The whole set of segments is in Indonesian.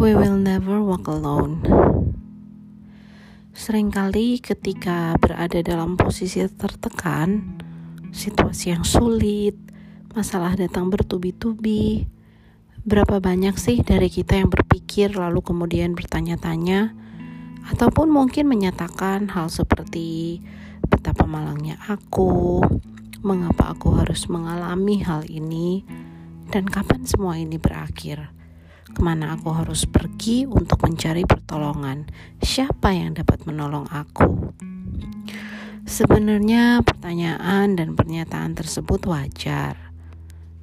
We will never walk alone. Seringkali ketika berada dalam posisi tertekan, situasi yang sulit, masalah datang bertubi-tubi, berapa banyak sih dari kita yang berpikir lalu kemudian bertanya-tanya ataupun mungkin menyatakan hal seperti betapa malangnya aku, mengapa aku harus mengalami hal ini, dan kapan semua ini berakhir. Ke mana aku harus pergi untuk mencari pertolongan? Siapa yang dapat menolong aku? Sebenarnya, pertanyaan dan pernyataan tersebut wajar.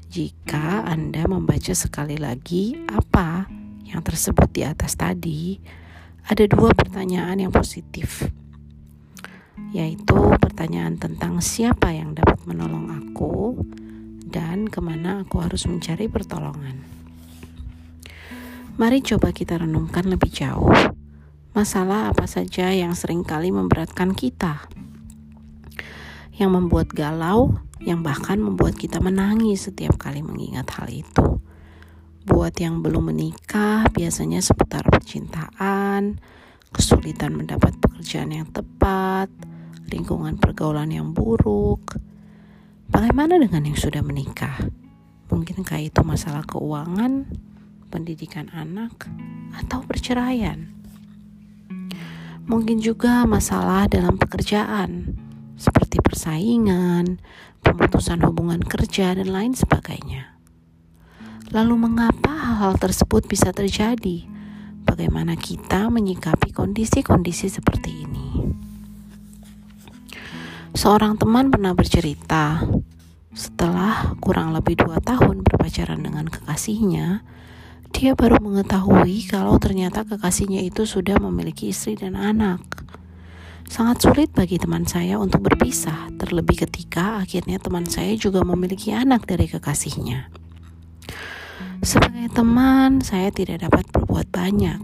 Jika Anda membaca sekali lagi apa yang tersebut di atas tadi, ada dua pertanyaan yang positif yaitu pertanyaan tentang siapa yang dapat menolong aku dan ke mana aku harus mencari pertolongan. Mari coba kita renungkan lebih jauh. Masalah apa saja yang sering kali memberatkan kita? Yang membuat galau, yang bahkan membuat kita menangis setiap kali mengingat hal itu. Buat yang belum menikah, biasanya seputar percintaan, kesulitan mendapat pekerjaan yang tepat, lingkungan pergaulan yang buruk. Bagaimana dengan yang sudah menikah? Mungkinkah itu masalah keuangan, pendidikan anak, atau perceraian? Mungkin juga masalah dalam pekerjaan, seperti persaingan, pemutusan hubungan kerja, dan lain sebagainya. Lalu, mengapa hal-hal tersebut bisa terjadi? Bagaimana kita menyikapi kondisi-kondisi seperti ini? Seorang teman pernah bercerita, setelah kurang lebih dua tahun berpacaran dengan kekasihnya, dia baru mengetahui kalau ternyata kekasihnya itu sudah memiliki istri dan anak. Sangat sulit bagi teman saya untuk berpisah, terlebih ketika akhirnya teman saya juga memiliki anak dari kekasihnya. Sebagai teman, saya tidak dapat berbuat banyak,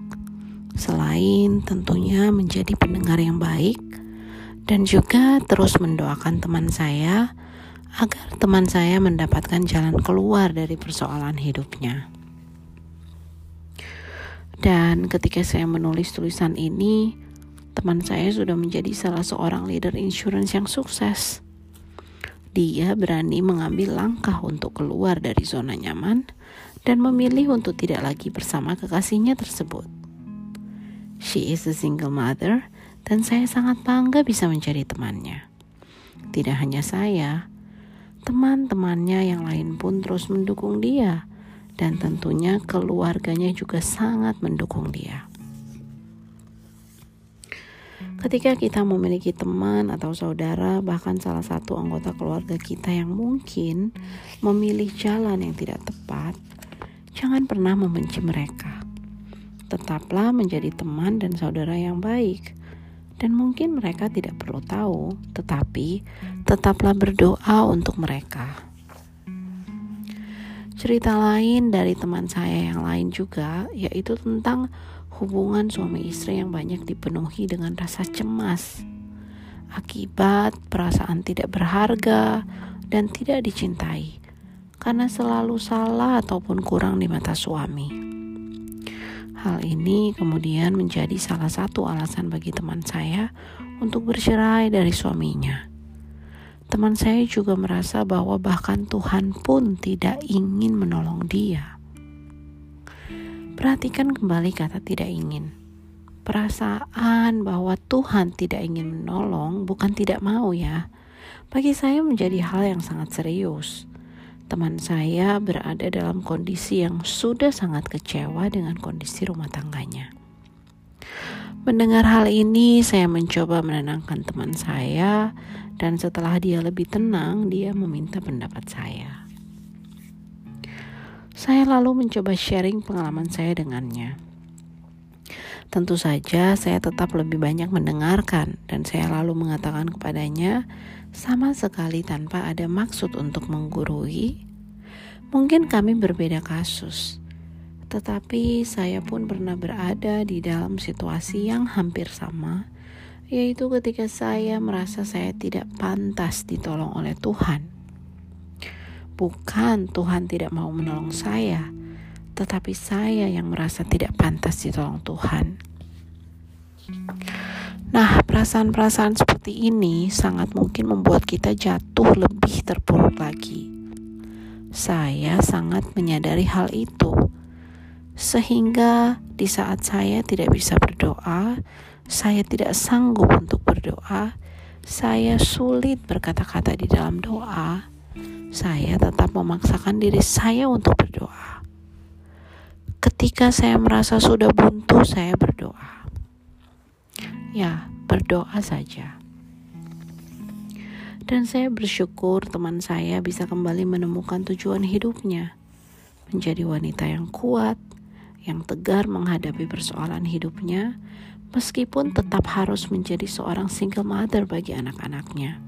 selain tentunya menjadi pendengar yang baik dan juga terus mendoakan teman saya agar teman saya mendapatkan jalan keluar dari persoalan hidupnya. Dan ketika saya menulis tulisan ini, teman saya sudah menjadi salah seorang leader insurance yang sukses. Dia berani mengambil langkah untuk keluar dari zona nyaman dan memilih untuk tidak lagi bersama kekasihnya tersebut. She is a single mother dan saya sangat bangga bisa menjadi temannya. Tidak hanya saya, teman-temannya yang lain pun terus mendukung dia, dan tentunya keluarganya juga sangat mendukung dia. Ketika kita memiliki teman atau saudara, bahkan salah satu anggota keluarga kita yang mungkin memilih jalan yang tidak tepat, jangan pernah membenci mereka. Tetaplah menjadi teman dan saudara yang baik dan mungkin mereka tidak perlu tahu, tetapi tetaplah berdoa untuk mereka. Cerita lain dari teman saya yang lain juga, yaitu tentang hubungan suami istri yang banyak dipenuhi dengan rasa cemas akibat perasaan tidak berharga dan tidak dicintai karena selalu salah ataupun kurang di mata suami. Hal ini kemudian menjadi salah satu alasan bagi teman saya untuk bercerai dari suaminya. Teman saya juga merasa bahwa bahkan Tuhan pun tidak ingin menolong dia. Perhatikan kembali kata "tidak ingin". Perasaan bahwa Tuhan tidak ingin menolong bukan tidak mau, ya. Bagi saya, menjadi hal yang sangat serius teman saya berada dalam kondisi yang sudah sangat kecewa dengan kondisi rumah tangganya. Mendengar hal ini, saya mencoba menenangkan teman saya, dan setelah dia lebih tenang, dia meminta pendapat saya. Saya lalu mencoba sharing pengalaman saya dengannya. Tentu saja, saya tetap lebih banyak mendengarkan, dan saya lalu mengatakan kepadanya, sama sekali tanpa ada maksud untuk menggurui. Mungkin kami berbeda kasus, tetapi saya pun pernah berada di dalam situasi yang hampir sama, yaitu ketika saya merasa saya tidak pantas ditolong oleh Tuhan. Bukan Tuhan tidak mau menolong saya, tetapi saya yang merasa tidak pantas ditolong Tuhan. Nah, perasaan-perasaan seperti ini sangat mungkin membuat kita jatuh lebih terpuruk lagi. Saya sangat menyadari hal itu, sehingga di saat saya tidak bisa berdoa, saya tidak sanggup untuk berdoa, saya sulit berkata-kata di dalam doa, saya tetap memaksakan diri saya untuk berdoa. Ketika saya merasa sudah buntu, saya berdoa. Ya, berdoa saja. Dan saya bersyukur teman saya bisa kembali menemukan tujuan hidupnya. Menjadi wanita yang kuat, yang tegar menghadapi persoalan hidupnya, meskipun tetap harus menjadi seorang single mother bagi anak-anaknya.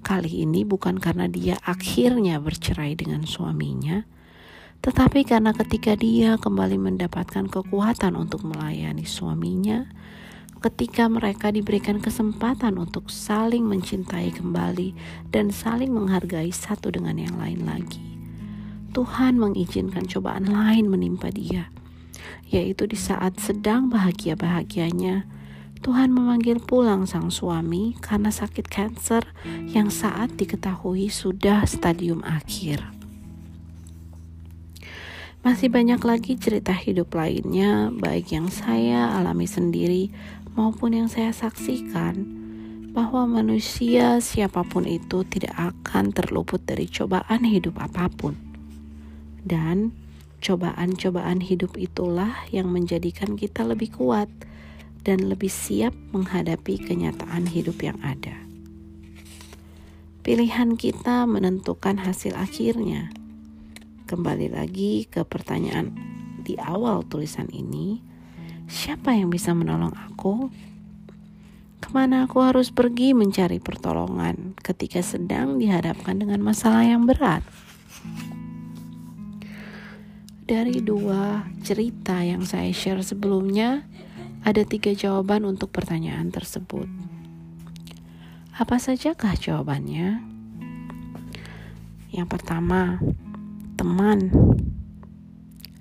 Kali ini bukan karena dia akhirnya bercerai dengan suaminya, tetapi karena ketika dia kembali mendapatkan kekuatan untuk melayani suaminya, ketika mereka diberikan kesempatan untuk saling mencintai kembali dan saling menghargai satu dengan yang lain lagi. Tuhan mengizinkan cobaan lain menimpa dia, yaitu di saat sedang bahagia-bahagianya. Tuhan memanggil pulang sang suami karena sakit kanker yang saat diketahui sudah stadium akhir. Masih banyak lagi cerita hidup lainnya, baik yang saya alami sendiri maupun yang saya saksikan bahwa manusia siapa pun itu tidak akan terluput dari cobaan hidup apa pun. Dan cobaan-cobaan hidup itulah yang menjadikan kita lebih kuat dan lebih siap menghadapi kenyataan hidup yang ada. Pilihan kita menentukan hasil akhirnya. Kembali lagi ke pertanyaan di awal tulisan ini, Siapa yang bisa menolong aku? Ke mana aku harus pergi mencari pertolongan ketika sedang dihadapkan dengan masalah yang berat? Dari dua cerita yang saya share sebelumnya, ada tiga jawaban untuk pertanyaan tersebut. Apa sajakah jawabannya? Yang pertama, teman.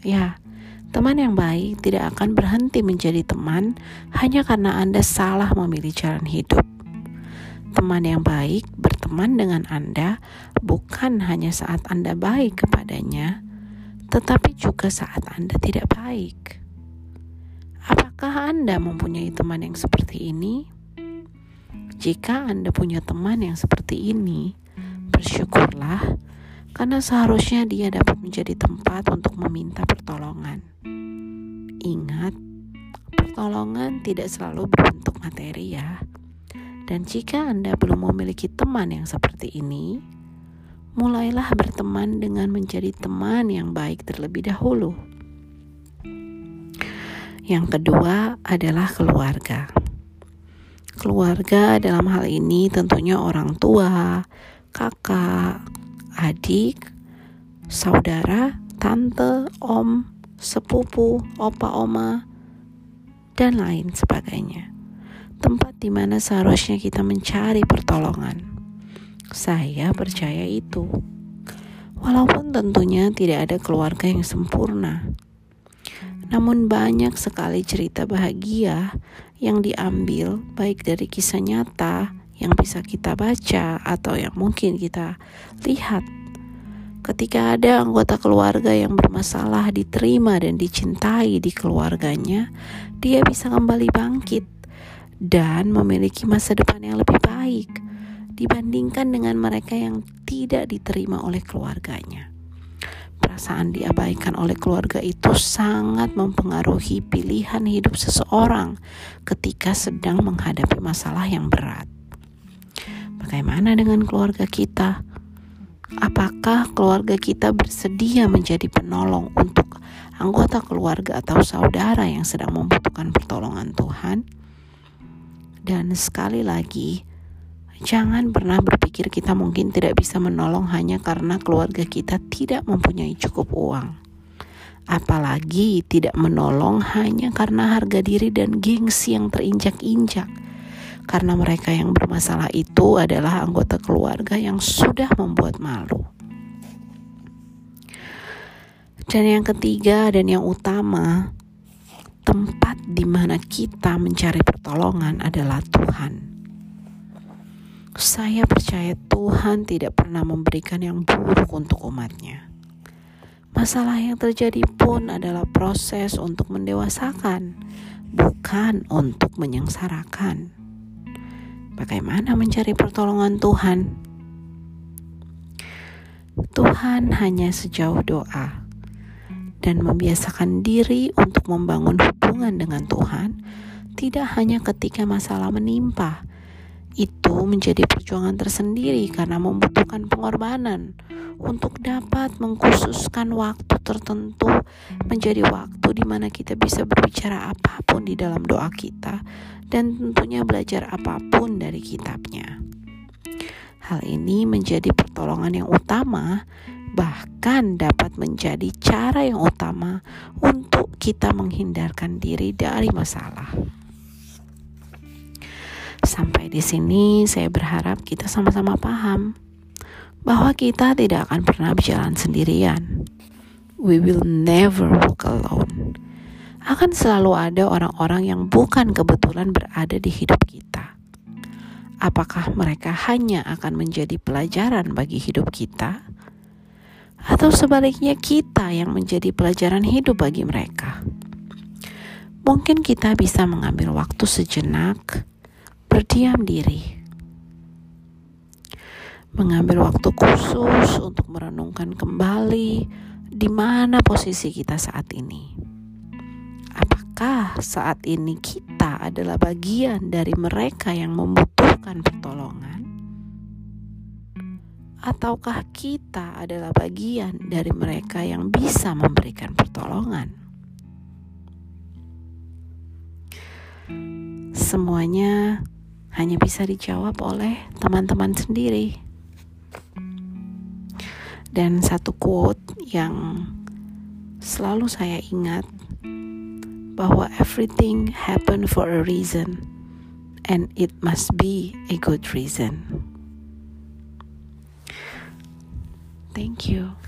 Ya, Teman yang baik tidak akan berhenti menjadi teman hanya karena Anda salah memilih jalan hidup. Teman yang baik berteman dengan Anda bukan hanya saat Anda baik kepadanya, tetapi juga saat Anda tidak baik. Apakah Anda mempunyai teman yang seperti ini? Jika Anda punya teman yang seperti ini, bersyukurlah karena seharusnya dia dapat menjadi tempat untuk meminta pertolongan. Ingat, pertolongan tidak selalu berbentuk materi ya. Dan jika Anda belum memiliki teman yang seperti ini, mulailah berteman dengan menjadi teman yang baik terlebih dahulu. Yang kedua adalah keluarga. Keluarga dalam hal ini tentunya orang tua, kakak, adik, saudara, tante, om, sepupu, opa, oma, dan lain sebagainya. Tempat di mana seharusnya kita mencari pertolongan. Saya percaya itu. Walaupun tentunya tidak ada keluarga yang sempurna. Namun banyak sekali cerita bahagia yang diambil baik dari kisah nyata yang bisa kita baca atau yang mungkin kita lihat. Ketika ada anggota keluarga yang bermasalah diterima dan dicintai di keluarganya, dia bisa kembali bangkit dan memiliki masa depan yang lebih baik dibandingkan dengan mereka yang tidak diterima oleh keluarganya. Perasaan diabaikan oleh keluarga itu sangat mempengaruhi pilihan hidup seseorang ketika sedang menghadapi masalah yang berat. Bagaimana dengan keluarga kita? Apakah keluarga kita bersedia menjadi penolong untuk anggota keluarga atau saudara yang sedang membutuhkan pertolongan Tuhan? Dan sekali lagi, jangan pernah berpikir kita mungkin tidak bisa menolong hanya karena keluarga kita tidak mempunyai cukup uang. Apalagi tidak menolong hanya karena harga diri dan gengsi yang terinjak-injak karena mereka yang bermasalah itu adalah anggota keluarga yang sudah membuat malu. Dan yang ketiga dan yang utama, tempat di mana kita mencari pertolongan adalah Tuhan. Saya percaya Tuhan tidak pernah memberikan yang buruk untuk umatnya. Masalah yang terjadi pun adalah proses untuk mendewasakan, bukan untuk menyengsarakan. Bagaimana mencari pertolongan Tuhan? Tuhan hanya sejauh doa dan membiasakan diri untuk membangun hubungan dengan Tuhan tidak hanya ketika masalah menimpa. Itu menjadi perjuangan tersendiri karena membutuhkan pengorbanan untuk dapat mengkhususkan waktu tertentu menjadi waktu di mana kita bisa berbicara apa pun di dalam doa kita dan tentunya belajar apa pun dari kitabnya. Hal ini menjadi pertolongan yang utama, bahkan dapat menjadi cara yang utama untuk kita menghindarkan diri dari masalah. Sampai di sini, saya berharap kita sama-sama paham bahwa kita tidak akan pernah berjalan sendirian. We will never walk alone. Akan selalu ada orang-orang yang bukan kebetulan berada di hidup kita apakah mereka hanya akan menjadi pelajaran bagi hidup kita, atau sebaliknya kita yang menjadi pelajaran hidup bagi mereka. Mungkin kita bisa mengambil waktu sejenak, berdiam diri, mengambil waktu khusus untuk merenungkan kembali di mana posisi kita saat ini. Apakah saat ini kita adalah bagian dari mereka yang membutuhkan pertolongan? Ataukah kita adalah bagian dari mereka yang bisa memberikan pertolongan? Semuanya hanya bisa dijawab oleh teman-teman sendiri. Dan satu quote yang selalu saya ingat bahwa everything happen for a reason and it must be a good reason. Thank you.